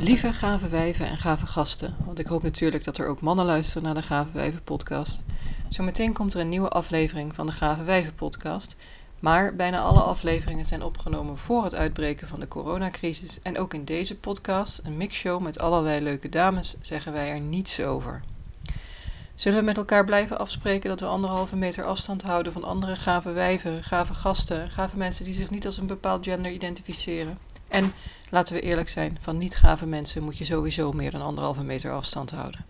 Lieve gave wijven en gave gasten, want ik hoop natuurlijk dat er ook mannen luisteren naar de Gave Wijven podcast. Zometeen komt er een nieuwe aflevering van de Gave Wijven podcast, maar bijna alle afleveringen zijn opgenomen voor het uitbreken van de coronacrisis en ook in deze podcast, een mixshow met allerlei leuke dames, zeggen wij er niets over. Zullen we met elkaar blijven afspreken dat we anderhalve meter afstand houden van andere gave wijven, gave gasten, gave mensen die zich niet als een bepaald gender identificeren? En laten we eerlijk zijn, van niet-gave mensen moet je sowieso meer dan anderhalve meter afstand houden.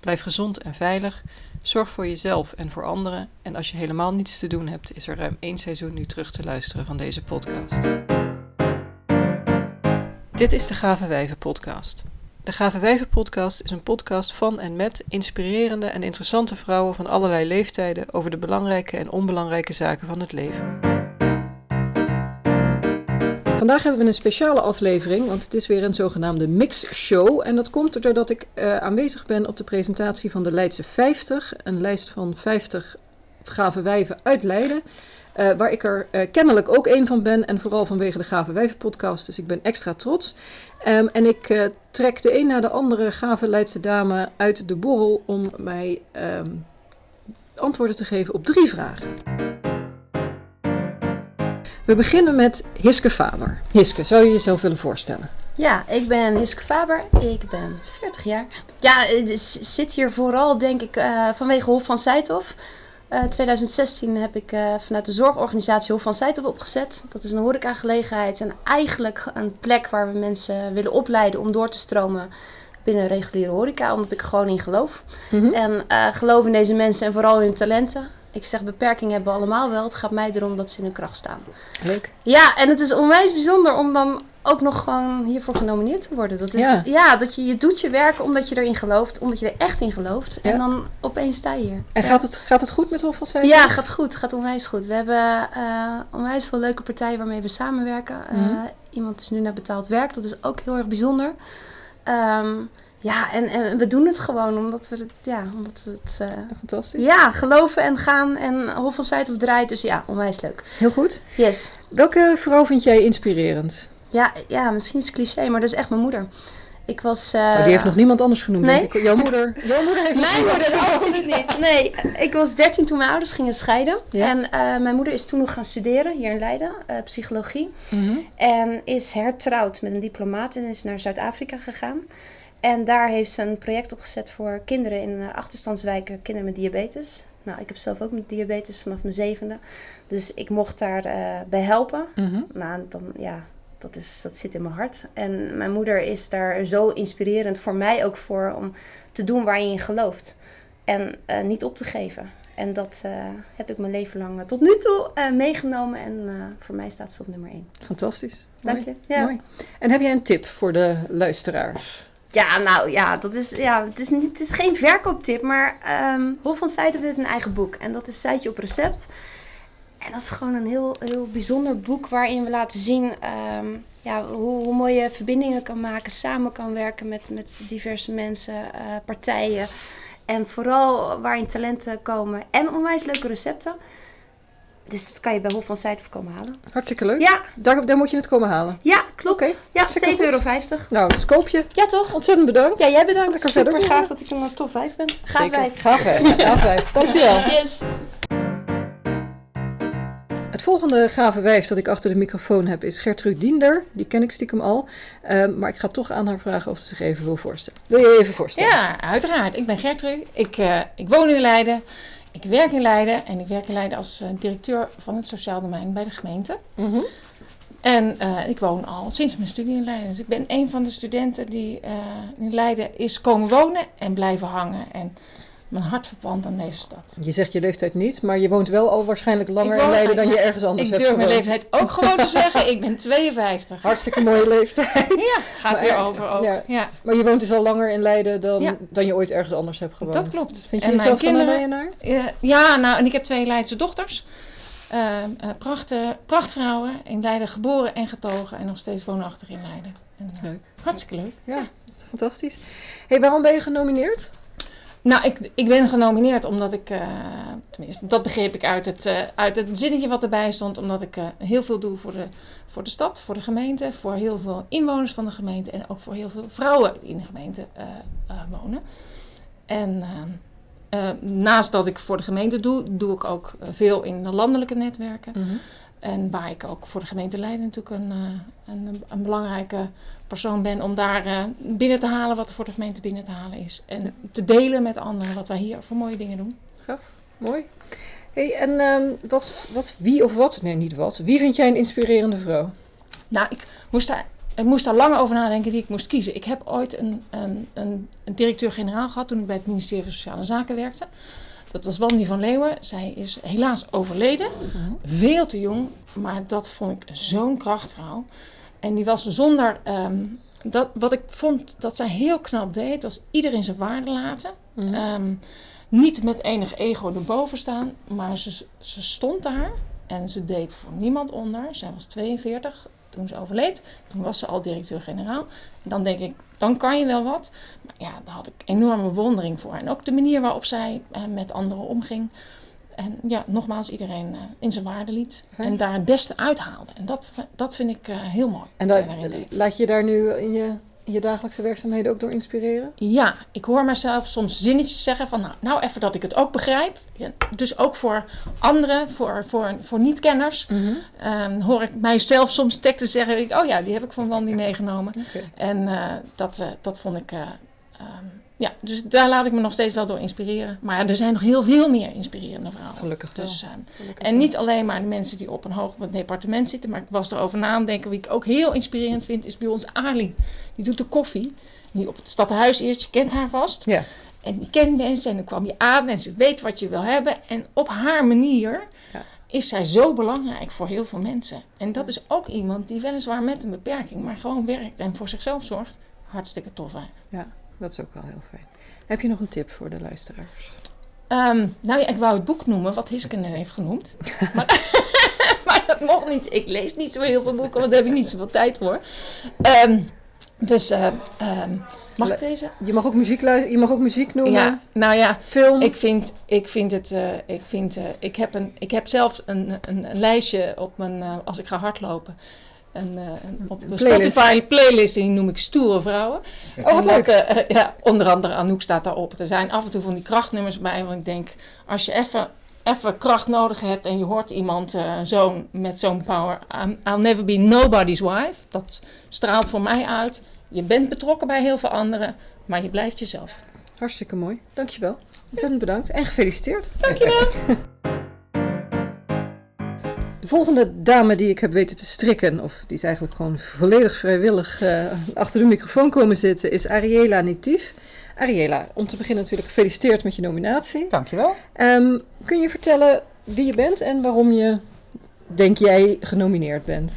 Blijf gezond en veilig, zorg voor jezelf en voor anderen en als je helemaal niets te doen hebt, is er ruim één seizoen nu terug te luisteren van deze podcast. Dit is de Gave Wijven podcast. De Gave Wijven podcast is een podcast van en met inspirerende en interessante vrouwen van allerlei leeftijden over de belangrijke en onbelangrijke zaken van het leven. Vandaag hebben we een speciale aflevering, want het is weer een zogenaamde mix-show. En dat komt doordat ik uh, aanwezig ben op de presentatie van de Leidse 50, een lijst van 50 gave wijven uit Leiden. Uh, waar ik er uh, kennelijk ook een van ben en vooral vanwege de Gave Wijven podcast, dus ik ben extra trots. Um, en ik trek de een na de andere gave Leidse dame uit de borrel om mij um, antwoorden te geven op drie vragen. We beginnen met Hiske Faber. Hiske, zou je jezelf willen voorstellen? Ja, ik ben Hiske Faber. Ik ben 40 jaar. Ja, het zit hier vooral denk ik uh, vanwege Hof van Zijthof. Uh, 2016 heb ik uh, vanuit de zorgorganisatie Hof van Zijthof opgezet. Dat is een horecagelegenheid en eigenlijk een plek waar we mensen willen opleiden om door te stromen binnen reguliere horeca. Omdat ik gewoon in geloof. Mm -hmm. En uh, geloof in deze mensen en vooral in hun talenten. Ik zeg, beperkingen hebben we allemaal wel. Het gaat mij erom dat ze in hun kracht staan. Leuk. Ja, en het is onwijs bijzonder om dan ook nog gewoon hiervoor genomineerd te worden. Dat is, ja. ja, dat je, je doet je werk omdat je erin gelooft. Omdat je er echt in gelooft. Ja. En dan opeens sta je hier. En ja. gaat, het, gaat het goed met Hof van? Ja, gaat goed. Gaat onwijs goed. We hebben uh, onwijs veel leuke partijen waarmee we samenwerken. Mm -hmm. uh, iemand is nu naar betaald werk. Dat is ook heel erg bijzonder. Um, ja, en, en we doen het gewoon omdat we het, ja, omdat we het uh, Fantastisch. Ja, geloven en gaan en Hof van Zijt of draait. Dus ja, onwijs leuk. Heel goed. Yes. Welke vrouw vind jij inspirerend? Ja, ja misschien is het cliché, maar dat is echt mijn moeder. Ik was... Uh, oh, die heeft nog niemand anders genoemd, nee? denk ik. Jouw moeder, jouw moeder heeft Mijn moeder, absoluut niet. Nee, ik was 13 toen mijn ouders gingen scheiden. Ja? En uh, mijn moeder is toen nog gaan studeren hier in Leiden, uh, psychologie. Mm -hmm. En is hertrouwd met een diplomaat en is naar Zuid-Afrika gegaan. En daar heeft ze een project opgezet voor kinderen in uh, achterstandswijken, kinderen met diabetes. Nou, ik heb zelf ook met diabetes vanaf mijn zevende. Dus ik mocht daar uh, bij helpen. Mm -hmm. Nou, dan, ja, dat, is, dat zit in mijn hart. En mijn moeder is daar zo inspirerend voor mij ook voor om te doen waar je in gelooft. En uh, niet op te geven. En dat uh, heb ik mijn leven lang tot nu toe uh, meegenomen. En voor mij staat ze op nummer 1. Fantastisch. Dank Mooi. je. Ja. Mooi. En heb jij een tip voor de luisteraars? Ja, nou ja, dat is, ja het, is niet, het is geen verkooptip, maar um, Hof van Zijthof heeft een eigen boek. En dat is Zijtje op Recept. En dat is gewoon een heel, heel bijzonder boek waarin we laten zien um, ja, hoe, hoe mooi je verbindingen kan maken, samen kan werken met, met diverse mensen, uh, partijen. En vooral waarin talenten komen en onwijs leuke recepten. Dus dat kan je bij Hof van Zijthof komen halen. Hartstikke leuk. Ja. Daar, daar moet je het komen halen. Ja, klopt. Okay. Ja, 7,50 euro. Nou, dus koop je. Ja, toch? Ontzettend bedankt. Ja, jij bedankt. Lekker Super verder. gaaf dat ik een top 5 ben. Gaaf Zeker. 5. Gaaf 5. Gaaf 5. Dankjewel. Yes. Het volgende gave wijf dat ik achter de microfoon heb is Gertrude Diender. Die ken ik stiekem al. Um, maar ik ga toch aan haar vragen of ze zich even wil voorstellen. Wil je je even voorstellen? Ja, uiteraard. Ik ben Gertrude. Ik, uh, ik woon in Leiden. Ik werk in Leiden en ik werk in Leiden als uh, directeur van het sociaal domein bij de gemeente. Mm -hmm. En uh, ik woon al sinds mijn studie in Leiden. Dus ik ben een van de studenten die uh, in Leiden is komen wonen en blijven hangen. En mijn hart verpand aan deze stad. Je zegt je leeftijd niet, maar je woont wel al waarschijnlijk langer in Leiden dan je ergens anders hebt gewoond. Ik durf mijn leeftijd ook gewoon te zeggen. Ik ben 52. Hartstikke mooie leeftijd. Ja, gaat maar, weer over ook. Ja. ja. Maar je woont dus al langer in Leiden dan, ja. dan je ooit ergens anders hebt gewoond. Dat klopt. Vind je en jezelf dan een Leidenaar? Uh, ja, nou, en ik heb twee Leidse dochters. Uh, uh, pracht, prachtvrouwen in Leiden geboren en getogen en nog steeds woonachtig in Leiden. En, leuk. Hartstikke leuk. Ja, ja. Dat is fantastisch. hey, waarom ben je genomineerd? Nou, ik, ik ben genomineerd omdat ik, uh, tenminste, dat begreep ik uit het, uh, uit het zinnetje wat erbij stond, omdat ik uh, heel veel doe voor de, voor de stad, voor de gemeente, voor heel veel inwoners van de gemeente en ook voor heel veel vrouwen die in de gemeente wonen. En naast dat ik voor de gemeente doe, doe ik ook veel in de landelijke netwerken. -hmm. En waar ik ook voor de gemeente Leiden natuurlijk een, een, een belangrijke persoon ben om daar uh, binnen te halen wat er voor de gemeente binnen te halen is. En ja. te delen met anderen wat wij hier voor mooie dingen doen. Gaaf, mooi. Hey, en um, wat, wat, wie of wat, nee niet wat, wie vind jij een inspirerende vrouw? Nou, ik moest daar, ik moest daar lang over nadenken wie ik moest kiezen. Ik heb ooit een, een, een, een directeur-generaal gehad toen ik bij het ministerie van Sociale Zaken werkte. Dat was Wandy van Leeuwen. Zij is helaas overleden. -huh. Veel te jong, maar dat vond ik zo'n krachtvrouw. En die was zonder. Um, dat, wat ik vond dat zij heel knap deed, was iedereen zijn waarde laten. Mm. Um, niet met enig ego erboven staan, maar ze, ze stond daar en ze deed voor niemand onder. Zij was 42 toen ze overleed. Toen was ze al directeur-generaal. Dan denk ik, dan kan je wel wat. Maar ja, daar had ik enorme bewondering voor. En ook de manier waarop zij met anderen omging. En ja, nogmaals, iedereen uh, in zijn waarde liet. Fijn. En daar het beste uithaalde. En dat, dat vind ik uh, heel mooi. En dat, laat je daar nu in je, je dagelijkse werkzaamheden ook door inspireren? Ja, ik hoor mezelf soms zinnetjes zeggen van... nou, nou even dat ik het ook begrijp. Ja, dus ook voor anderen, voor, voor, voor niet-kenners... Mm -hmm. um, hoor ik mijzelf soms teksten zeggen... Ik, oh ja, die heb ik van Wandy meegenomen. Okay. En uh, dat, dat vond ik... Um, ja, dus daar laat ik me nog steeds wel door inspireren. Maar er zijn nog heel veel meer inspirerende vrouwen. Gelukkig dus, uh, Gelukkig en niet alleen maar de mensen die op een hoog departement zitten. Maar ik was erover na aan denken. Wie ik ook heel inspirerend vind, is bij ons Ali. Die doet de koffie. Die op het stadhuis eerst, je kent haar vast. Ja. En die kent mensen en dan kwam je aan en ze weet wat je wil hebben. En op haar manier ja. is zij zo belangrijk voor heel veel mensen. En dat is ook iemand die weliswaar met een beperking, maar gewoon werkt en voor zichzelf zorgt. Hartstikke tof. Hè? Ja. Dat is ook wel heel fijn. Heb je nog een tip voor de luisteraars? Um, nou ja, ik wou het boek noemen wat Hiskene heeft genoemd. maar, maar, dat mocht niet. Ik lees niet zo heel veel boeken, want daar heb ik niet zoveel tijd voor. Um, dus uh, um, mag ik deze? Je mag ook muziek, je mag ook muziek noemen. Ja, nou ja, film. Ik vind, ik vind het. Uh, ik, vind, uh, ik, heb een, ik heb zelf een, een, een lijstje op mijn. Als ik ga hardlopen een, uh, een, op een Spotify playlist die noem ik Stoere Vrouwen. Oh, wat leuk. Uh, ja, onder andere Anouk staat daarop. Er zijn af en toe van die krachtnummers bij, want ik denk, als je even even kracht nodig hebt en je hoort iemand uh, zo met zo'n power, I'm, I'll never be nobody's wife. Dat straalt voor mij uit. Je bent betrokken bij heel veel anderen, maar je blijft jezelf. Hartstikke mooi. Dankjewel. Ontzettend bedankt en gefeliciteerd. Dankjewel. De volgende dame die ik heb weten te strikken, of die is eigenlijk gewoon volledig vrijwillig uh, achter de microfoon komen zitten, is Ariela Nitief. Ariela, om te beginnen natuurlijk gefeliciteerd met je nominatie. Dankjewel. Um, kun je vertellen wie je bent en waarom je, denk jij, genomineerd bent?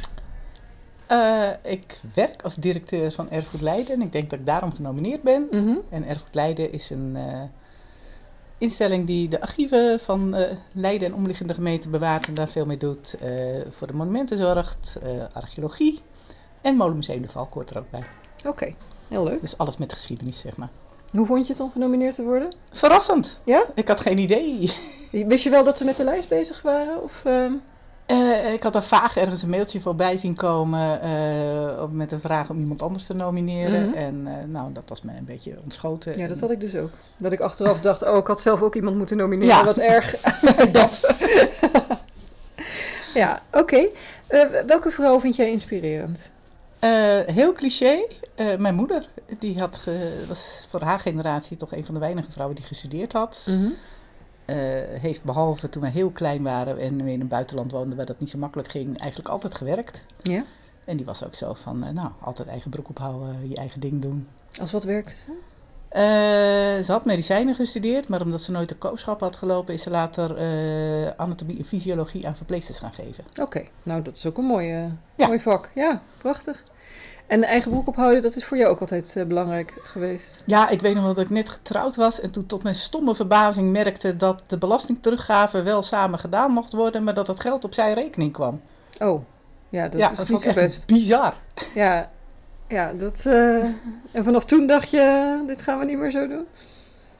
Uh, ik werk als directeur van Erfgoed Leiden en ik denk dat ik daarom genomineerd ben. Mhm. En Erfgoed Leiden is een uh, instelling die de archieven van uh, Leiden en omliggende gemeenten bewaart en daar veel mee doet. Uh, voor de monumenten zorgt, uh, archeologie en Molenmuseum de Valk hoort er ook bij. Oké, okay, heel leuk. Dus alles met geschiedenis, zeg maar. Hoe vond je het om genomineerd te worden? Verrassend. Ja? Ik had geen idee. Wist je wel dat ze met de lijst bezig waren? Of, uh... Uh, ik had er vaag ergens een mailtje voorbij zien komen uh, met een vraag om iemand anders te nomineren. Mhm. En uh, nou, dat was mij een beetje ontschoten. Ja, dat had ik dus ook. Dat ik achteraf dacht, oh, ik had zelf ook iemand moeten nomineren. Ja. Wat erg. dat. ja, oké. Okay. welke vrouw vind jij inspirerend? heel cliché. mijn moeder, die had was voor haar generatie toch een van de weinige vrouwen die gestudeerd had. Mm-hmm. Uh, heeft behalve toen we heel klein waren en we in een buitenland woonden waar dat niet zo makkelijk ging, eigenlijk altijd gewerkt. Ja. En die was ook zo van, uh, nou, altijd eigen broek ophouden, je eigen ding doen. Als wat werkte ze? Uh, ze had medicijnen gestudeerd, maar omdat ze nooit de kooschap had gelopen, is ze later anatomie en fysiologie aan verpleegsters gaan geven. Oké, okay. nou dat is ook een mooie, ja. mooi vak. Ja, prachtig. En de eigen broek ophouden, dat is voor jou ook altijd uh, belangrijk geweest? Ja, ik weet nog wel dat ik net getrouwd was en toen tot mijn stomme verbazing merkte dat de belastingteruggave wel samen gedaan mocht worden, maar dat het geld op zijn rekening kwam. Oh, ja, dat ja, is dat niet zo best. Bizar. Ja, ja dat. Uh, en vanaf toen dacht je, dit gaan we niet meer zo doen?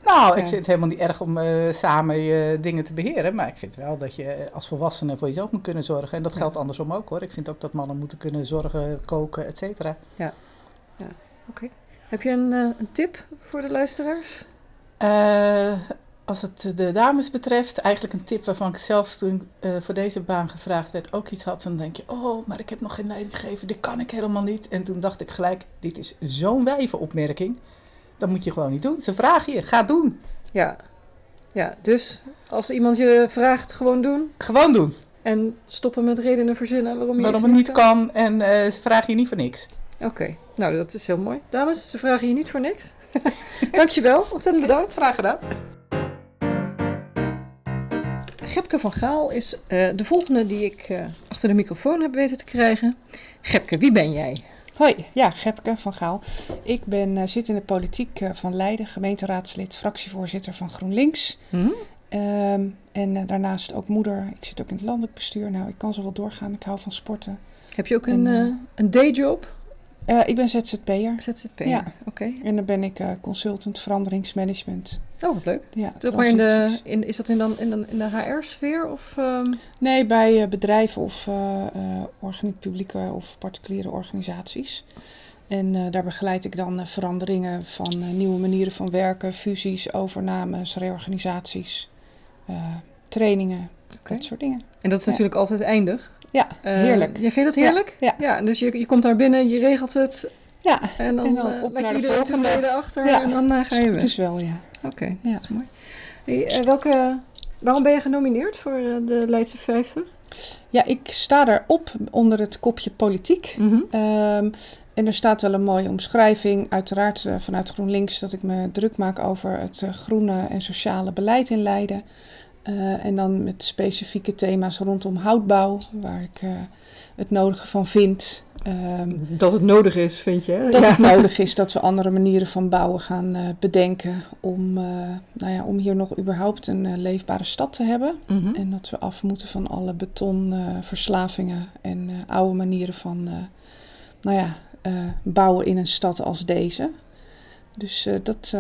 Nou, ik Ja. vind het helemaal niet erg om eh, samen je dingen te beheren. Maar ik vind wel dat je als volwassene voor jezelf moet kunnen zorgen. En dat geldt andersom ook hoor. Ik vind ook dat mannen moeten kunnen zorgen, koken, et cetera. Oké. Heb je een, eh, een tip voor de luisteraars? Eh, als het de dames betreft, eigenlijk een tip waarvan ik zelf toen eh, voor deze baan gevraagd werd ook iets had. Dan denk je, oh, maar ik heb nog geen leiding gegeven, dit kan ik helemaal niet. En toen dacht ik gelijk, dit is zo'n wijvenopmerking. Dat moet je gewoon niet doen. Ze vragen je, ga doen. Ja. Ja, dus als iemand je vraagt, gewoon doen. Gewoon doen. En stoppen met redenen verzinnen waarom je Waarom het niet kan en eh, ze vragen je niet voor niks. Oké, nou dat is heel mooi. Dames, ze vragen je niet voor niks. Dankjewel, ontzettend bedankt. Graag gedaan. Gepke van Gaal is eh, de volgende die ik eh, achter de microfoon heb weten te krijgen. Gepke, wie ben jij? Hoi, ja, Gepke van Gaal. Ik ben, eh, zit in de politiek eh, van Leiden, gemeenteraadslid, fractievoorzitter van GroenLinks. Hm? Ehm, en eh, daarnaast ook moeder. Ik zit ook in het landelijk bestuur. Nou, ik kan zo wel doorgaan. Ik hou van sporten. Heb je ook een, En, eh, een dayjob? Eh, ik ben ZZP'er. ZZP. Ja. Oké. En dan ben ik eh, consultant veranderingsmanagement. Oh, wat leuk. Ja, maar in de, in, is dat in, dan, in, de, in de HR-sfeer? Of, ehm, Nee, bij eh, bedrijven of publieke of particuliere organisaties. En daar begeleid ik dan veranderingen van nieuwe manieren van werken, fusies, overnames, reorganisaties, trainingen, dat soort dingen. En dat is Ja. natuurlijk altijd eindig. Ja, Eh, heerlijk. Jij vindt dat heerlijk? Ja, Ja, dus je, je komt daar binnen, je regelt het Ja, en dan, En dan eh, laat je de iedereen tevreden achter Ja. en dan eh, ga je het weg. is wel, ja. Oké, Ja. dat is mooi. Hey, welke, waarom ben je genomineerd voor de Leidse 50? Ja, ik sta daarop onder het kopje politiek. Mhm. Ehm, en er staat wel een mooie omschrijving, uiteraard eh, vanuit GroenLinks, dat ik me druk maak over het groene en sociale beleid in Leiden. Eh, en dan met specifieke thema's rondom houtbouw, waar ik eh, het nodige van vind. Ehm, Dat het nodig is, vind je? hè? dat ja. het nodig is dat we andere manieren van bouwen gaan eh, bedenken om, nou ja, om hier nog überhaupt een leefbare stad te hebben. Mhm. En dat we af moeten van alle betonverslavingen en oude manieren van nou ja, bouwen in een stad als deze. Dus dat,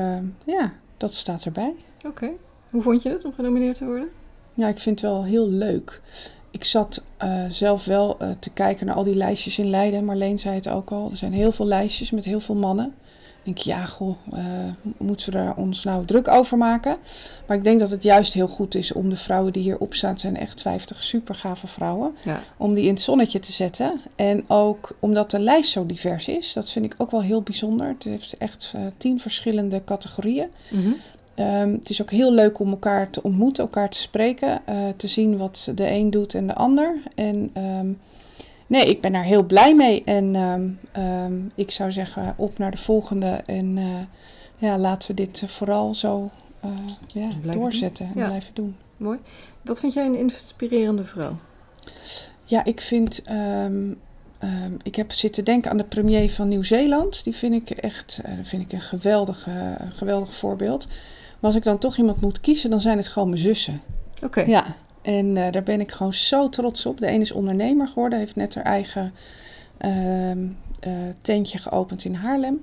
ja, dat staat erbij. Oké. Hoe vond je het om genomineerd te worden? Ja, ik vind het wel heel leuk. Ik zat eh, zelf wel eh, te kijken naar al die lijstjes in Leiden. Marleen zei het ook al. Er zijn heel veel lijstjes met heel veel mannen. Ik denk, ja, goh, eh, moeten we er ons nou druk over maken? Maar ik denk dat het juist heel goed is om de vrouwen die hierop staan, het zijn echt 50 super gave vrouwen, Ja. om die in het zonnetje te zetten. En ook omdat de lijst zo divers is, dat vind ik ook wel heel bijzonder. Het heeft echt tien verschillende categorieën. Mhm. Ehm, het is ook heel leuk om elkaar te ontmoeten, elkaar te spreken, eh, te zien wat de een doet en de ander. En ehm, nee, ik ben daar heel blij mee. En ehm, ik zou zeggen, op naar de volgende. En eh, ja, laten we dit eh, vooral zo ja, doorzetten en Ja. blijven doen. Mooi. Wat vind jij een inspirerende vrouw? Ja, ik vind. ik heb zitten denken aan de premier van Nieuw-Zeeland. Die vind ik echt eh, vind ik een geweldig, een geweldig voorbeeld. Maar als ik dan toch iemand moet kiezen, dan zijn het gewoon mijn zussen. Oké. Ja, en eh, daar ben ik gewoon zo trots op. De een is ondernemer geworden, heeft net haar eigen ehm, eh, tentje geopend in Haarlem.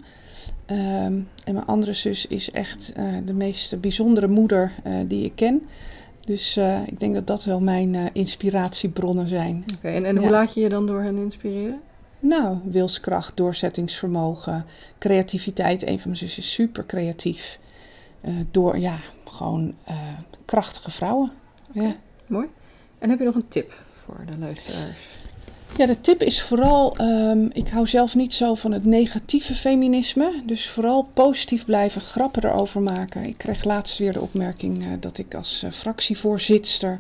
Ehm, en mijn andere zus is echt eh, de meest bijzondere moeder die ik ken. Dus ik denk dat dat wel mijn inspiratiebronnen zijn. Oké, En, en hoe laat je je dan door hen inspireren? Nou, wilskracht, doorzettingsvermogen, creativiteit. Een van mijn zussen is super creatief. Eh, door, ja, gewoon eh, krachtige vrouwen. Ja. Mooi. En heb je nog een tip voor de luisteraars? Ja, de tip is vooral, ehm, ik hou zelf niet zo van het negatieve feminisme. Dus vooral positief blijven, grappen erover maken. Ik kreeg laatst weer de opmerking eh, dat ik als fractievoorzitter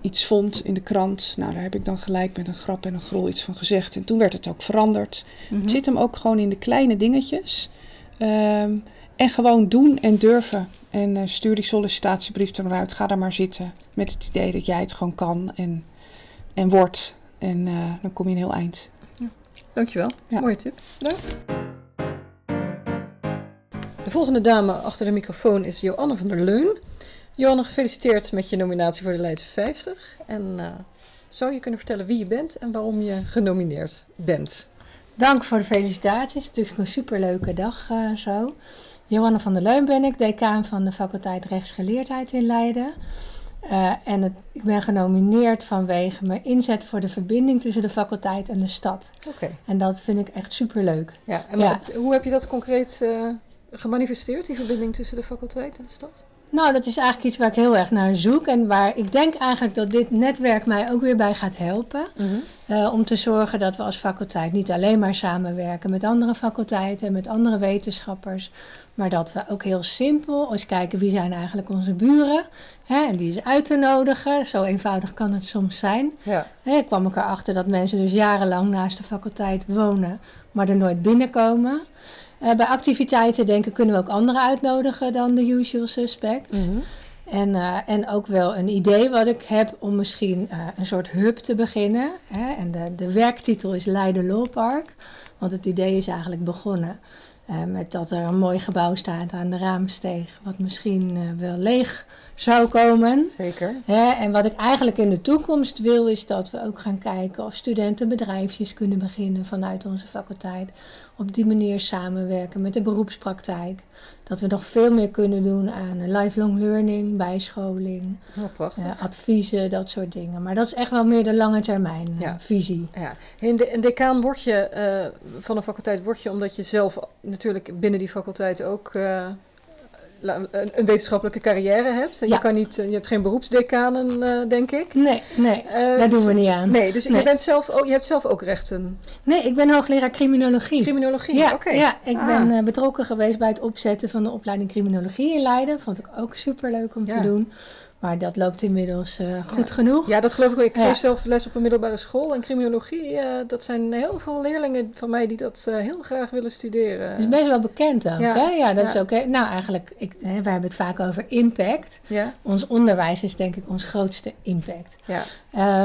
iets vond in de krant. Nou, daar heb ik dan gelijk met een grap en een grol iets van gezegd. En toen werd het ook veranderd. Mhm. Het zit hem ook gewoon in de kleine dingetjes. Ehm, en gewoon doen en durven. En eh, stuur die sollicitatiebrief er maar uit. Ga daar maar zitten. Met het idee dat jij het gewoon kan en, en wordt. En eh, dan kom je een heel eind. Dankjewel. Ja. Mooie tip. Bedankt. De volgende dame achter de microfoon is Joanne van der Leun. Joanne, gefeliciteerd met je nominatie voor de Leidse 50. En eh, zou je kunnen vertellen wie je bent en waarom je genomineerd bent? Dank voor de felicitaties. Het is natuurlijk een superleuke dag eh, zo. Johanna van der Leun ben ik, decaan van de faculteit Rechtsgeleerdheid in Leiden. Uh, en het, ik ben genomineerd vanwege mijn inzet voor de verbinding tussen de faculteit en de stad. Oké. En dat vind ik echt superleuk. Ja, en ja. hoe heb je dat concreet uh, gemanifesteerd, die verbinding tussen de faculteit en de stad? Nou, dat is eigenlijk iets waar ik heel erg naar zoek en waar ik denk eigenlijk dat dit netwerk mij ook weer bij gaat helpen. Mm -hmm. uh, om te zorgen dat we als faculteit niet alleen maar samenwerken met andere faculteiten en met andere wetenschappers, maar dat we ook heel simpel eens kijken wie zijn eigenlijk onze buren. Hè, en die is uit te nodigen. Zo eenvoudig kan het soms zijn. Ja. Hè, ik kwam erachter dat mensen dus jarenlang naast de faculteit wonen, maar er nooit binnenkomen. Uh, bij activiteiten denken kunnen we ook anderen uitnodigen dan de usual suspects. Mm -hmm. En, uh, en ook wel een idee wat ik heb om misschien uh, een soort hub te beginnen. Hè? En de, de werktitel is Leiden Law Park. Want het idee is eigenlijk begonnen uh, met dat er een mooi gebouw staat aan de Raamsteeg. Wat misschien wel leeg zou komen. Zeker. Hè? En wat ik eigenlijk in de toekomst wil is dat we ook gaan kijken of studenten bedrijfjes kunnen beginnen vanuit onze faculteit. Op die manier samenwerken met de beroepspraktijk. Dat we nog veel meer kunnen doen aan lifelong learning, bijscholing, oh, prachtig. Uh, adviezen, dat soort dingen. Maar dat is echt wel meer de lange termijn ja. uh, visie. Ja. In de, een decaan word je uh, van een faculteit word je omdat je zelf natuurlijk binnen die faculteit ook een wetenschappelijke carrière hebt. En Ja. je, kan niet, je hebt geen beroepsdecanen, uh, denk ik. Nee, nee, Uh, daar dus doen we het- niet aan. Nee, dus Nee. Je, bent zelf ook, je hebt zelf ook rechten. Nee, ik ben hoogleraar criminologie. Criminologie, Ja, oké. ja, ik Ah. ben eh, betrokken geweest bij het opzetten van de opleiding criminologie in Leiden. Vond ik ook super leuk om Ja. te doen. Maar dat loopt inmiddels eh, goed Ja. genoeg. Ja, dat geloof ik ook. Ik Ja. geef zelf les op een middelbare school. En criminologie, eh, dat zijn heel veel leerlingen van mij die dat eh, heel graag willen studeren. Dat is best wel bekend ook. Ja, Hè? ja dat is ook. hè. Nou, eigenlijk, ik, hè, wij hebben het vaak over impact. Ja, Ons onderwijs is denk ik ons grootste impact. ja.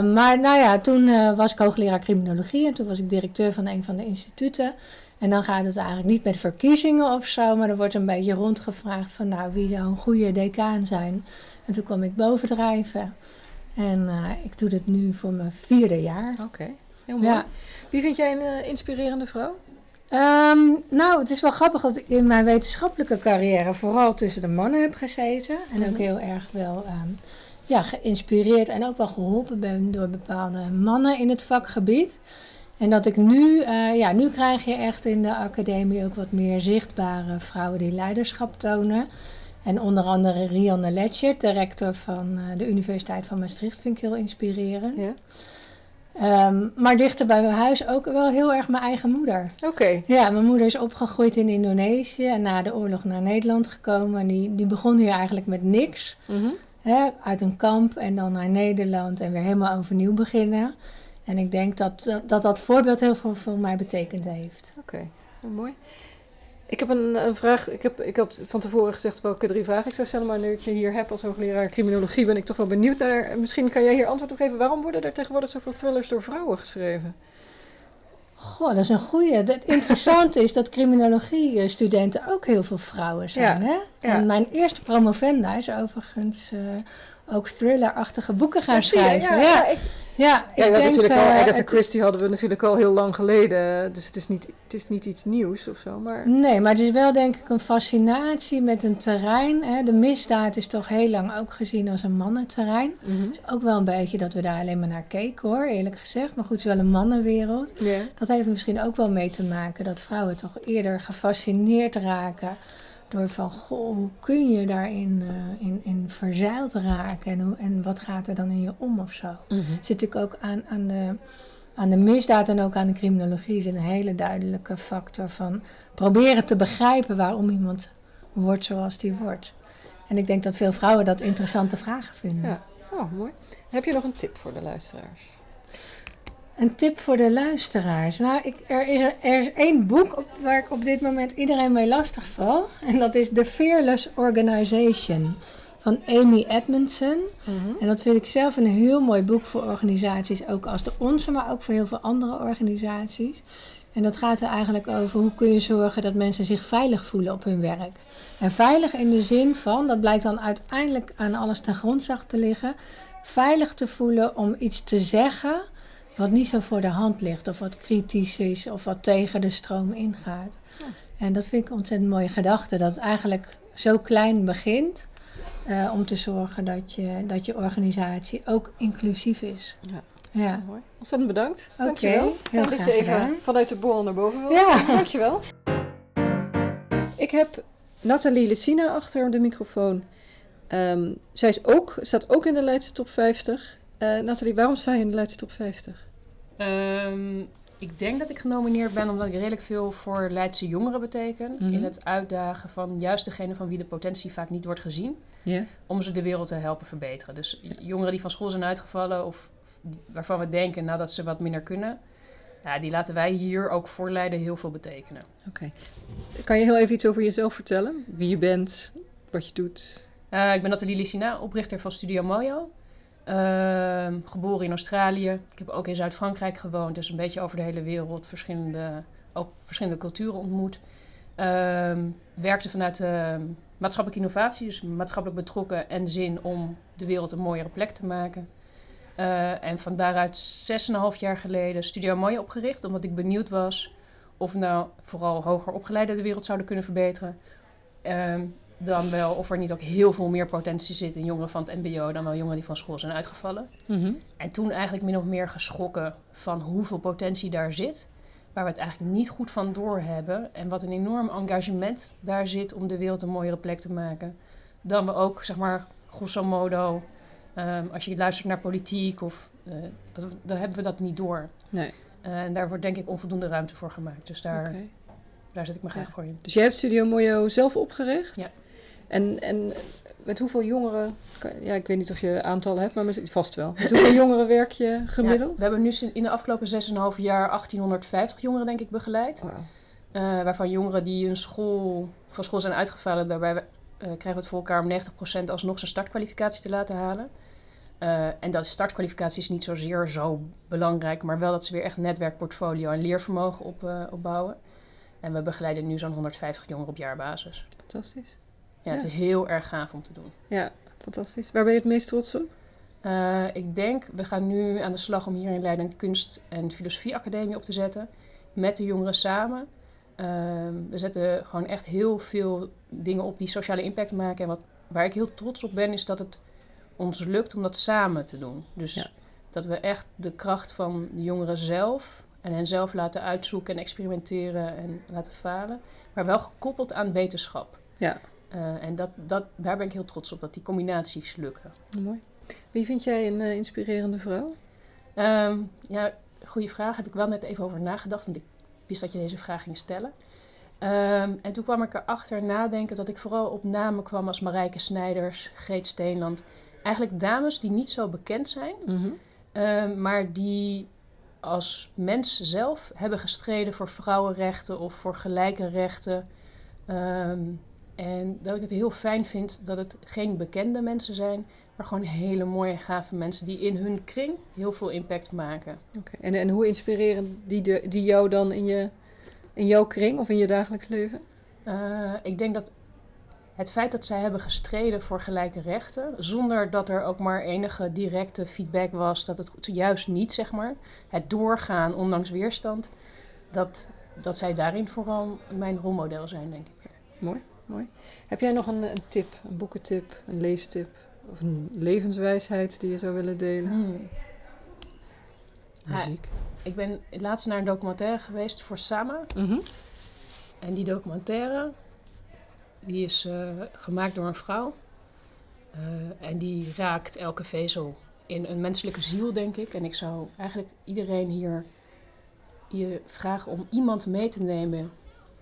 Maar nou ja, toen was ik hoogleraar criminologie en toen was ik directeur van een van de instituten. En dan gaat het eigenlijk niet met verkiezingen of zo, maar er wordt een beetje rondgevraagd van nou, wie zou een goede decaan zijn. En toen kwam ik bovendrijven. En eh, ik doe dit nu voor mijn vierde jaar. Oké, heel mooi. Ja. Wie vind jij een eh, inspirerende vrouw? Ehm, nou, het is wel grappig dat ik in mijn wetenschappelijke carrière vooral tussen de mannen heb gezeten. En ook Mhm. heel erg wel ehm, ja, geïnspireerd en ook wel geholpen ben door bepaalde mannen in het vakgebied. En dat ik nu, eh, ja, nu krijg je echt in de academie ook wat meer zichtbare vrouwen die leiderschap tonen. En onder andere Rianne Letchert, de rector van eh, de Universiteit van Maastricht, vind ik heel inspirerend. Ja. Ehm, maar dichter bij mijn huis ook wel heel erg mijn eigen moeder. Oké, Ja, mijn moeder is opgegroeid in Indonesië en na de oorlog naar Nederland gekomen. En die, die begon hier eigenlijk met niks. Hè, uit een kamp en dan naar Nederland en weer helemaal overnieuw beginnen. En ik denk dat dat, dat, dat voorbeeld heel veel voor mij betekend heeft. oké. Heel mooi. Ik heb een, een vraag. Ik, heb, ik had van tevoren gezegd welke drie vragen ik zou stellen. Maar nu ik je hier heb als hoogleraar criminologie, ben ik toch wel benieuwd naar. Misschien kan jij hier antwoord op geven. Waarom worden er tegenwoordig zoveel thrillers door vrouwen geschreven? Goh, dat is een goeie. Het interessante is dat criminologie-studenten ook heel veel vrouwen zijn. Ja, Hè? ja. En mijn eerste promovenda is overigens eh, ook thriller-achtige boeken gaan Ja, zie je, schrijven. ja, Ja, ja, ik- ja, ik Ja, ja denk, natuurlijk al. eh, Agatha Christie hadden we natuurlijk al heel lang geleden. Dus het is niet, het is niet iets nieuws of zo. Maar Nee, maar het is wel denk ik een fascinatie met een terrein. Hè. De misdaad is toch heel lang ook gezien als een mannenterrein. Het is ook wel een beetje dat we daar alleen maar naar keken hoor, eerlijk gezegd. Maar goed, het is wel een mannenwereld. Dat heeft er misschien ook wel mee te maken dat vrouwen toch eerder gefascineerd raken. Door van, goh, hoe kun je daarin eh, in, in verzeild raken? En, hoe, en wat gaat er dan in je om of zo? Mhm. zit ik ook aan, aan, de, aan de misdaad en ook aan de criminologie zit een hele duidelijke factor van proberen te begrijpen waarom iemand wordt zoals die wordt. En ik denk dat veel vrouwen dat interessante vragen vinden. Ja. Oh, mooi. Heb je nog een tip voor de luisteraars? Een tip voor de luisteraars. Nou, ik, er, is er, er is één boek op, waar ik op dit moment iedereen mee lastig val. En dat is The Fearless Organization van Amy Edmondson. En dat vind ik zelf een heel mooi boek voor organisaties, ook als de onze, maar ook voor heel veel andere organisaties. En dat gaat er eigenlijk over hoe kun je zorgen dat mensen zich veilig voelen op hun werk. En veilig in de zin van, dat blijkt dan uiteindelijk aan alles ten grondslag te liggen, veilig te voelen om iets te zeggen wat niet zo voor de hand ligt, of wat kritisch is, of wat tegen de stroom ingaat. En dat vind ik een ontzettend mooie gedachte, dat het eigenlijk zo klein begint. eh, om te zorgen dat je, dat je organisatie ook inclusief is. Ja. Ja. Mooi. Ontzettend bedankt. Oké, Dankjewel. heel Fijn dat graag je even gedaan. vanuit de borrel naar boven wil. Ja. Dankjewel. Ik heb Nathalie Lessina achter de microfoon. Ehm, zij is ook, staat ook in de Leidse top 50. Eh Nathalie, waarom sta je in de Leidse top 50? Ehm, ik denk dat ik genomineerd ben omdat ik redelijk veel voor Leidse jongeren beteken. Mhm. In het uitdagen van juist degene van wie de potentie vaak niet wordt gezien. Om ze de wereld te helpen verbeteren. Dus jongeren die van school zijn uitgevallen of waarvan we denken nou, dat ze wat minder kunnen. Ja, die laten wij hier ook voor Leiden heel veel betekenen. Oké. Kan je heel even iets over jezelf vertellen? Wie je bent, wat je doet? Eh, ik ben Nathalie Lissina, oprichter van Studio Mojo. Ehm, geboren in Australië. Ik heb ook in Zuid-Frankrijk gewoond, dus een beetje over de hele wereld verschillende, ook verschillende culturen ontmoet. Ehm, werkte vanuit ehm, maatschappelijke innovatie, dus maatschappelijk betrokken en zin om de wereld een mooiere plek te maken. Eh, en van daaruit 6,5 jaar geleden Studio Mojo opgericht, omdat ik benieuwd was of nou vooral hoger opgeleiden de wereld zouden kunnen verbeteren. Dan wel of er niet ook heel veel meer potentie zit in jongeren van het MBO dan wel jongeren die van school zijn uitgevallen. Mhm. En toen eigenlijk min of meer geschrokken van hoeveel potentie daar zit, waar we het eigenlijk niet goed van doorhebben en wat een enorm engagement daar zit om de wereld een mooiere plek te maken. Dan we ook, zeg maar, grosso modo, ehm, als je luistert naar politiek of dat, dan hebben we dat niet door. Nee. Eh, en daar wordt denk ik onvoldoende ruimte voor gemaakt. Dus daar, daar zet ik me graag voor in. Dus jij hebt Studio Mojo zelf opgericht? Ja. En, en met hoeveel jongeren, ja, ik weet niet of je aantallen hebt, maar vast wel. Met hoeveel jongeren werk je gemiddeld? Ja, we hebben nu in de afgelopen 6,5 jaar 1850 jongeren denk ik begeleid. Eh, waarvan jongeren die hun school, van school zijn uitgevallen, daarbij eh, krijgen we het voor elkaar om 90% alsnog zijn startkwalificatie te laten halen. Eh, en dat startkwalificatie is niet zozeer zo belangrijk, maar wel dat ze weer echt netwerkportfolio en leervermogen op, opbouwen. En we begeleiden nu zo'n 150 jongeren op jaarbasis. Fantastisch. Ja, het is heel erg gaaf om te doen. Ja, fantastisch. Waar ben je het meest trots op? Eh, ik denk, we gaan nu aan de slag om hier in Leiden een kunst- en filosofieacademie op te zetten. Met de jongeren samen. Ehm, we zetten gewoon echt heel veel dingen op die sociale impact maken. En wat, waar ik heel trots op ben, is dat het ons lukt om dat samen te doen. Dus Ja. dat we echt de kracht van de jongeren zelf en hen zelf laten uitzoeken en experimenteren en laten falen. Maar wel gekoppeld aan wetenschap. Ja. Eh, en dat, dat, daar ben ik heel trots op, dat die combinaties lukken. Mooi. Wie vind jij een eh, inspirerende vrouw? Ehm, ja, goede vraag. Heb ik wel net even over nagedacht, want ik wist dat je deze vraag ging stellen. Ehm, en toen kwam ik erachter nadenken dat ik vooral op namen kwam als Marijke Snijders, Greet Steenland. Eigenlijk dames die niet zo bekend zijn, Mhm. ehm, maar die als mens zelf hebben gestreden voor vrouwenrechten of voor gelijke rechten. Ehm, en dat ik het heel fijn vind dat het geen bekende mensen zijn, maar gewoon hele mooie, gave mensen die in hun kring heel veel impact maken. Oké. En, en hoe inspireren die, de, die jou dan in, je, in jouw kring of in je dagelijks leven? Eh, ik denk dat het feit dat zij hebben gestreden voor gelijke rechten, zonder dat er ook maar enige directe feedback was, dat het juist niet, zeg maar, het doorgaan ondanks weerstand, dat, dat zij daarin vooral mijn rolmodel zijn, denk ik. Mooi, mooi. Heb jij nog een, een tip, een boekentip, een leestip of een levenswijsheid die je zou willen delen? Hmm. Ja. Muziek. Ik ben laatst naar een documentaire geweest voor Sama. Mhm. En die documentaire, die is eh, gemaakt door een vrouw. Eh, en die raakt elke vezel in een menselijke ziel, denk ik. En ik zou eigenlijk iedereen hier je vragen om iemand mee te nemen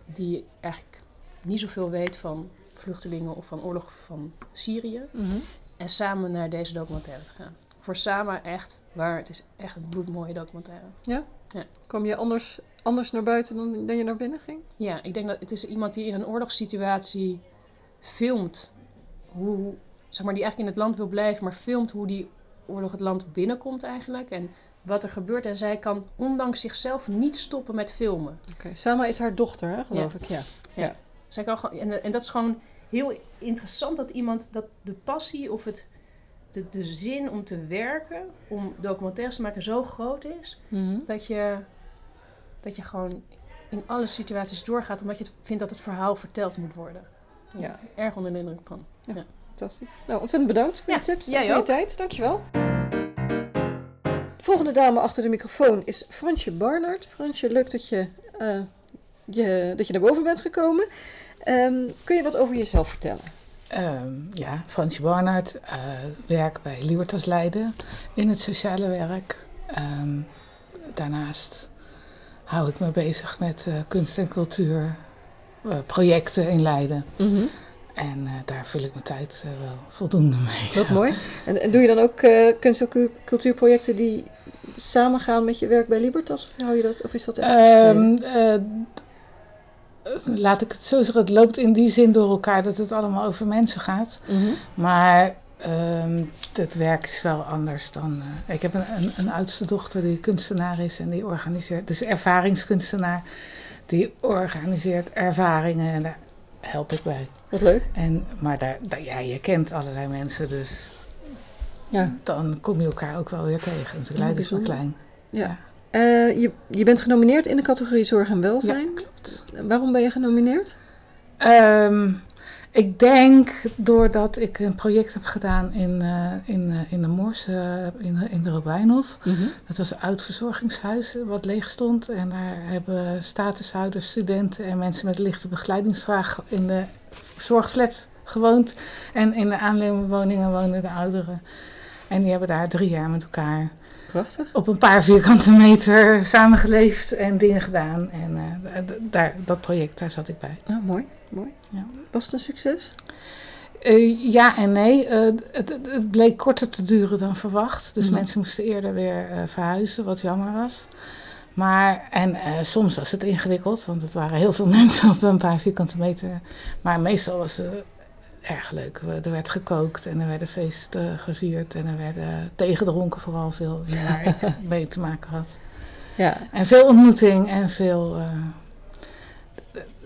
die eigenlijk niet zoveel weet van vluchtelingen of van oorlog van Syrië. Mhm. En samen naar deze documentaire te gaan. Voor Sama echt, waar het is echt een bloedmooie documentaire. Kwam je anders, anders naar buiten dan, dan je naar binnen ging? Ja, ik denk dat het is iemand die in een oorlogssituatie filmt hoe, zeg maar, die eigenlijk in het land wil blijven, maar filmt hoe die oorlog het land binnenkomt eigenlijk en wat er gebeurt. En zij kan ondanks zichzelf niet stoppen met filmen. Oké. Sama is haar dochter, hè, geloof ik. Ja. Zij kan gewoon, en, en dat is gewoon heel interessant dat iemand dat de passie of het, de, de zin om te werken, om documentaires te maken, zo groot is Mhm. dat je, dat je gewoon in alle situaties doorgaat, omdat je vindt dat het verhaal verteld moet worden. Ja. Erg onder de indruk van. Fantastisch. Nou, ontzettend bedankt voor Ja, je tips en voor je tijd. Dankjewel. De volgende dame achter de microfoon is Fransje Barnard. Fransje, leuk dat je, eh, je, dat je naar boven bent gekomen. Ehm, kun je wat over jezelf vertellen? Ehm, ja, Fransje Barnard, eh werk bij Libertas Leiden in het sociale werk. Ehm, daarnaast hou ik me bezig met eh, kunst en cultuur, eh, projecten in Leiden. En eh, daar vul ik mijn tijd wel voldoende mee. Wat zo. mooi. En, en doe je dan ook kunst- en cu- cultuurprojecten die samengaan met je werk bij Libertas? Of, hou je dat, of is dat echt gescheiden? Laat ik het zo zeggen, het loopt in die zin door elkaar dat het allemaal over mensen gaat. Mhm. Maar ehm, het werk is wel anders dan. eh, ik heb een, een, een oudste dochter die kunstenaar is en die organiseert, dus ervaringskunstenaar, die organiseert ervaringen en daar help ik bij. Wat leuk. En, maar daar, daar- ja, je kent allerlei mensen, dus Ja. dan kom je elkaar ook wel weer tegen. Dus Leiden is wel klein. Ja. Eh, je, je bent genomineerd in de categorie Zorg en Welzijn. klopt. Waarom ben je genomineerd? Ehm, ik denk doordat ik een project heb gedaan in, eh, in, eh, in de Moors, eh, in, in de Robijnhof. Dat was een oud verzorgingshuis wat leeg stond. En daar hebben statushouders, studenten en mensen met lichte begeleidingsvraag in de zorgflat gewoond. En in de aannemerwoningen woonden de ouderen. En die hebben daar drie jaar met elkaar Prachtig. op een paar vierkante meter samengeleefd en dingen gedaan. En eh, daar, dat project, daar zat ik bij. Nou, mooi. mooi. Ja. Was het een succes? Eh, ja en nee. Eh, het, het, bleek korter te duren dan verwacht. Dus Mhm. mensen moesten eerder weer verhuizen, wat jammer was. Maar, en soms was het ingewikkeld, want het waren heel veel mensen op een paar vierkante meter. Maar meestal was het erg leuk. We- Er werd gekookt en er werden feesten gevierd en er werden tegengedronken vooral veel, waar ik mee te maken had. Ja. En veel ontmoeting en veel eh,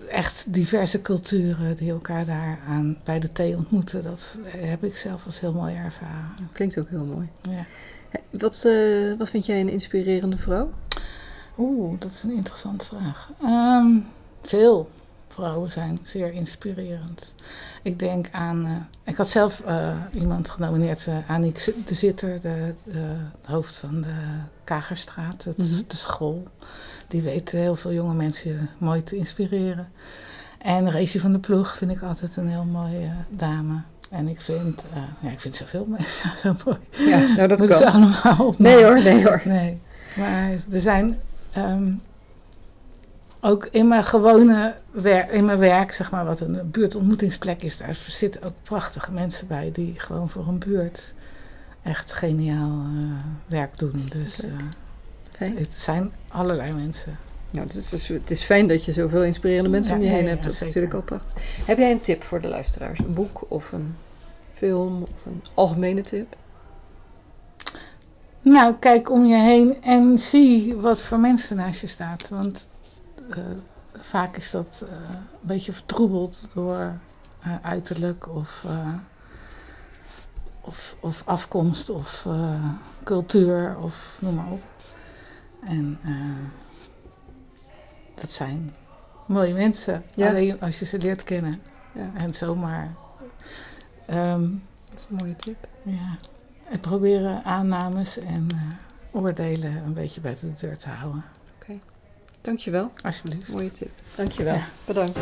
echt diverse culturen die elkaar daar aan bij de thee ontmoeten. Dat heb ik zelf als heel mooi ervaren. Klinkt ook heel mooi. Ja. Wat, eh, wat vind jij een inspirerende vrouw? Oeh, dat is een interessante vraag. Ehm, veel vrouwen zijn zeer inspirerend. Ik denk aan. eh, ik had zelf eh, iemand genomineerd, uh, Aniek de Zitter, de, de hoofd van de Kagerstraat, het, Mhm. de school. Die weet heel veel jonge mensen mooi te inspireren. En Racy van de Ploeg vind ik altijd een heel mooie dame. En ik vind, ja, ik vind zoveel mensen zo mooi. Ja, nou dat Moeten ze kan. allemaal op. Nee hoor, nee hoor. Nee, maar er zijn ehm, ook in mijn gewone werk, in mijn werk, zeg maar, wat een buurtontmoetingsplek is, daar zitten ook prachtige mensen bij die gewoon voor een buurt echt geniaal eh, werk doen. Dus eh, het zijn allerlei mensen. Nou, het, is, dus- het is fijn dat je zoveel inspirerende mensen Ja, om je heen ja, hebt. Dat is natuurlijk ook prachtig. Heb jij een tip voor de luisteraars? Een boek of een film of een algemene tip? Nou, kijk om je heen en zie wat voor mensen naast je staat. Want vaak is dat eh, een beetje vertroebeld door eh, uiterlijk of, eh, of, of afkomst of eh, cultuur of noem maar op. En eh, dat zijn mooie mensen. Ja. Alleen als je ze leert kennen. Ja. En zomaar. ehm, Dat is een mooie tip. ja, en proberen aannames en eh, oordelen een beetje buiten de deur te houden. Dankjewel. Alsjeblieft. Mooie tip. Dankjewel. Ja. Bedankt.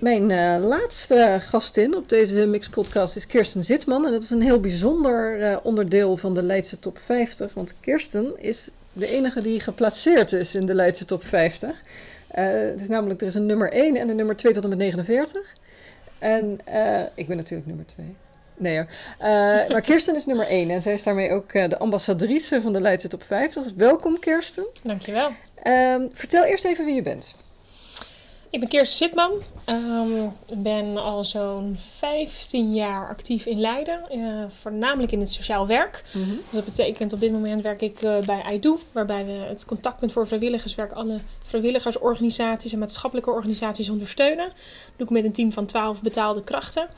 Mijn eh, laatste gastin op deze Mix podcast is Kirsten Zitman. En dat is een heel bijzonder eh, onderdeel van de Leidse Top 50. Want Kirsten is de enige die geplaatseerd is in de Leidse Top 50. Eh, het is namelijk, er is een nummer 1 en een nummer 2 tot en met 49. En ik ben natuurlijk nummer 2. Nee hoor. Eh, maar Kirsten is nummer 1 en zij is daarmee ook eh, de ambassadrice van de Leidse Top 50. Dus welkom Kirsten. Dankjewel. Ehm, vertel eerst even wie je bent. Ik ben Kirsten Zitman. Ehm, Ik ben al zo'n 15 jaar actief in Leiden. eh, voornamelijk in het sociaal werk. Dus dat betekent op dit moment werk ik bij IDO. Waarbij we het contactpunt voor vrijwilligerswerk alle vrijwilligersorganisaties en maatschappelijke organisaties ondersteunen. Dat doe ik met een team van 12 betaalde krachten.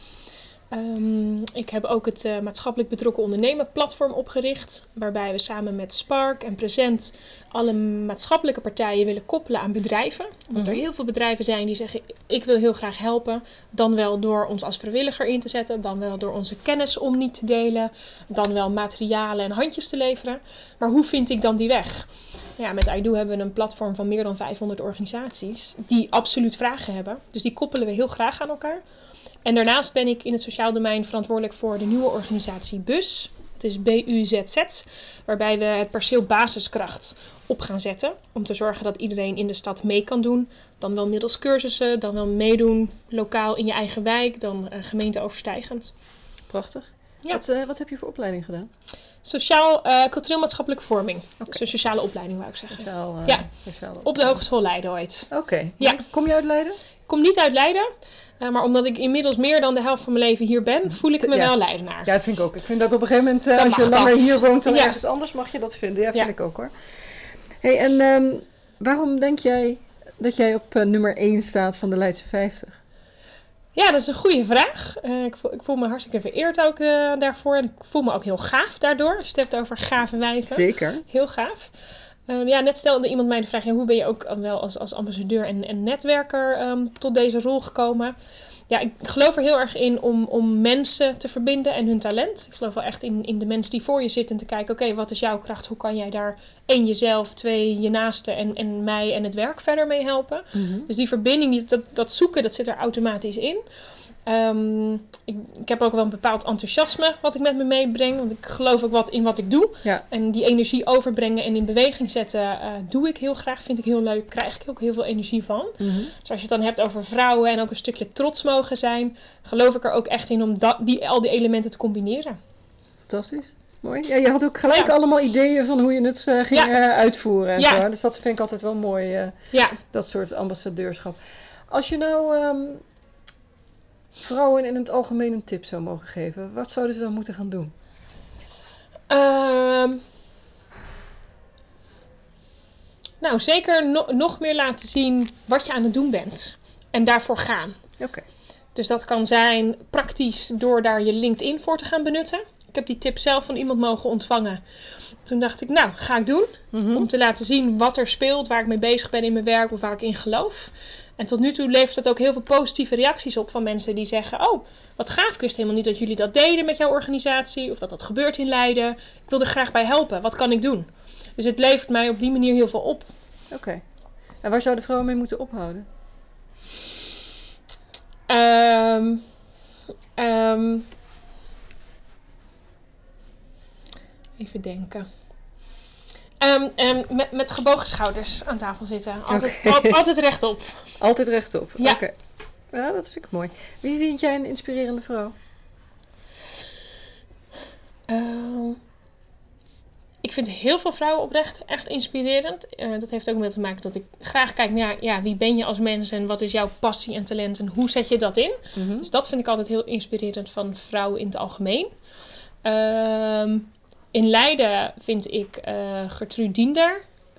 Ehm, ik heb ook het eh, maatschappelijk betrokken ondernemen platform opgericht, waarbij we samen met Spark en Present alle maatschappelijke partijen willen koppelen aan bedrijven. Want er heel veel bedrijven zijn die zeggen: ik wil heel graag helpen, dan wel door ons als vrijwilliger in te zetten, dan wel door onze kennis om niet te delen, dan wel materialen en handjes te leveren. Maar hoe vind ik dan die weg? Ja, met IDO hebben we een platform van meer dan 500 organisaties die absoluut vragen hebben. Dus die koppelen we heel graag aan elkaar. En daarnaast ben ik in het sociaal domein verantwoordelijk voor de nieuwe organisatie BUS. Het is BUZZ, waarbij we het perceel basiskracht op gaan zetten. Om te zorgen dat iedereen in de stad mee kan doen. Dan wel middels cursussen, dan wel meedoen lokaal in je eigen wijk, dan uh, gemeenteoverstijgend. Prachtig. Ja. Wat, uh, wat heb je voor opleiding gedaan? Sociaal, uh, cultureel-maatschappelijke vorming. Dus een sociale opleiding, wou ik zeggen. Sociaal, ja, sociale op de Hogeschool Leiden ooit. Oké. Okay. Ja. Kom je uit Leiden? Ik kom niet uit Leiden. Uh, maar omdat ik inmiddels meer dan de helft van mijn leven hier ben, voel ik me ja. wel Leidenaar. Ja, dat vind ik ook. Ik vind dat op een gegeven moment, uh, als je langer dat. hier woont dan ja. ergens anders, mag je dat vinden. Ja, vind ik ook hoor. hey, en um, waarom denk jij dat jij op uh, nummer 1 staat van de Leidse 50? Ja, dat is een goede vraag. Uh, ik, voel, ik, voel, me hartstikke vereerd ook uh, daarvoor. En ik voel me ook heel gaaf daardoor. Als je het hebt over gave wijven. Zeker. Heel gaaf. Uh, ja, net stelde iemand mij de vraag: ja, hoe ben je ook wel als, als ambassadeur en, en netwerker um, tot deze rol gekomen? Ja, ik geloof er heel erg in om, om mensen te verbinden en hun talent. Ik geloof wel echt in, in de mensen die voor je zitten en te kijken: oké, okay, wat is jouw kracht? Hoe kan jij daar één jezelf, twee je naaste en, en mij en het werk verder mee helpen? Mm-hmm. Dus die verbinding, dat, dat zoeken, dat zit er automatisch in. Um, ik, ik, heb ook wel een bepaald enthousiasme wat ik met me meebreng. Want ik geloof ook wat in wat ik doe. Ja. En die energie overbrengen en in beweging zetten uh, doe ik heel graag. Vind ik heel leuk. Krijg ik ook heel veel energie van. Mm-hmm. Dus als je het dan hebt over vrouwen en ook een stukje trots mogen zijn. Geloof ik er ook echt in om dat, die, al die elementen te combineren. Fantastisch. Mooi. Ja, je had ook gelijk ja. allemaal ideeën van hoe je het uh, ging ja. uh, uitvoeren. En ja. zo. Dus dat vind ik altijd wel mooi. Ja. Dat soort ambassadeurschap. Als je nou um, vrouwen in het algemeen een tip zou mogen geven, wat zouden ze dan moeten gaan doen? Um, nou, zeker no nog meer laten zien wat je aan het doen bent. En daarvoor gaan. Oké. Okay. Dus dat kan zijn praktisch door daar je LinkedIn voor te gaan benutten. Ik heb die tip zelf van iemand mogen ontvangen. Toen dacht ik, nou, ga ik doen. Mhm. Mm -hmm. Om te laten zien wat er speelt, waar ik mee bezig ben in mijn werk of waar ik in geloof. En tot nu toe levert het ook heel veel positieve reacties op van mensen die zeggen: Oh, wat gaaf, ik wist helemaal niet dat jullie dat deden met jouw organisatie. Of dat dat gebeurt in Leiden. Ik wil er graag bij helpen. Wat kan ik doen? Dus het levert mij op die manier heel veel op. Oké. Okay. En waar zouden vrouwen mee moeten ophouden? Um, um, even denken. Um, um, met, met gebogen schouders aan tafel zitten. Altijd, okay. al, altijd rechtop. Altijd rechtop? Ja. Okay. Ja, dat vind ik mooi. Wie vind jij een inspirerende vrouw? Uh, ik vind heel veel vrouwen oprecht echt inspirerend. Uh, dat heeft ook mee te maken dat ik graag kijk naar ja, wie ben je als mens en wat is jouw passie en talent en hoe zet je dat in. Mm -hmm. Dus dat vind ik altijd heel inspirerend van vrouwen in het algemeen. In Leiden vind ik uh, Gertrude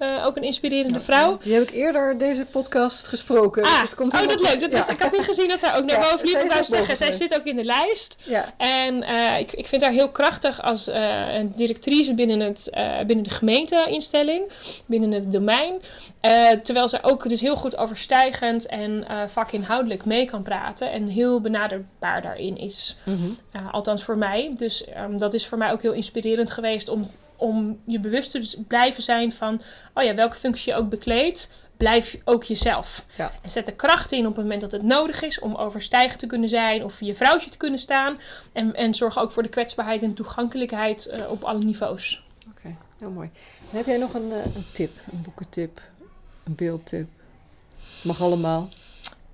uh, ook een inspirerende ja, vrouw. Die heb ik eerder deze podcast gesproken. Ah, dus het komt oh, dat leuk. Dat ja. was, ik had niet gezien dat zij ook naar Ja, boven liep. zij Ik zeggen, zij zit ook in de lijst. Ja. En uh, ik, ik vind haar heel krachtig als uh, een directrice binnen, het, uh, binnen de gemeenteinstelling, binnen het domein. Uh, terwijl zij ook dus heel goed overstijgend en uh, vakinhoudelijk mee kan praten en heel benaderbaar daarin is. Mhm. Uh, althans voor mij. Dus um, dat is voor mij ook heel inspirerend geweest om, om je bewust te dus blijven zijn van, oh ja, welke functie je ook bekleedt, blijf ook jezelf. Ja. En zet de kracht in op het moment dat het nodig is om overstijgend te kunnen zijn of je vrouwtje te kunnen staan. En, en zorg ook voor de kwetsbaarheid en toegankelijkheid uh, op alle niveaus. Oké, okay, heel mooi. En heb jij nog een, uh, een tip, een boekentip, een beeldtip? Mag allemaal.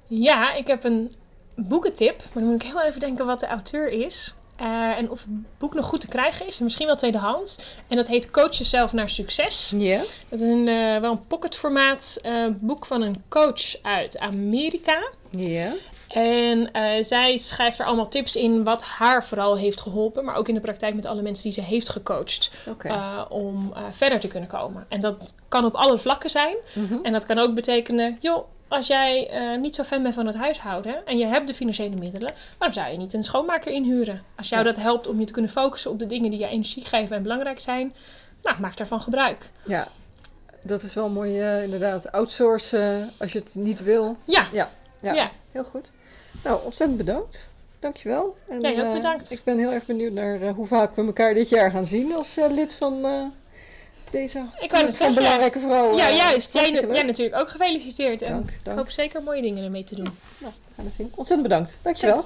Ja, ik heb een boekentip, maar dan moet ik heel even denken wat de auteur is. Uh, en of het boek nog goed te krijgen is. Misschien wel tweedehands. En dat heet Coach Jezelf naar Succes. Ja. Yeah. Dat is een, uh, wel een pocketformaat uh, boek van een coach uit Amerika. Ja. Yeah. En zij schrijft er allemaal tips in wat haar vooral heeft geholpen. Maar ook in de praktijk met alle mensen die ze heeft gecoacht. Okay. om verder te kunnen komen. En dat kan op alle vlakken zijn. Mm -hmm. En dat kan ook betekenen... joh, als jij eh, niet zo fan bent van het huishouden en je hebt de financiële middelen, waarom zou je niet een schoonmaker inhuren? Als jou Ja. dat helpt om je te kunnen focussen op de dingen die je energie geven en belangrijk zijn, nou, maak daarvan gebruik. Ja, dat is wel mooi eh, inderdaad. Outsourcen als je het niet wil. Ja, Ja, ja, Ja. heel goed. Nou, ontzettend bedankt. Dankjewel. En, Jij ook eh, bedankt. ik ben heel erg benieuwd naar hoe vaak we elkaar dit jaar gaan zien als lid van deze Ik kan het van belangrijke vrouwen. ja juist. Jij, natuurlijk ook gefeliciteerd. En Dank, ik dank. hoop zeker mooie dingen ermee te doen. Nou, we gaan het zien. Ontzettend bedankt. Dankjewel.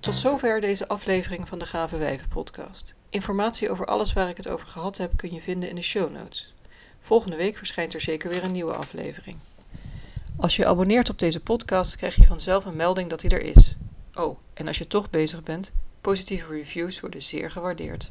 Tot zover deze aflevering van de Gave Wijven podcast. Informatie over alles waar ik het over gehad heb kun je vinden in de show notes. Volgende week verschijnt er zeker weer een nieuwe aflevering. Als je abonneert op deze podcast krijg je vanzelf een melding dat hij er is. Oh, en als je toch bezig bent, positieve reviews worden zeer gewaardeerd.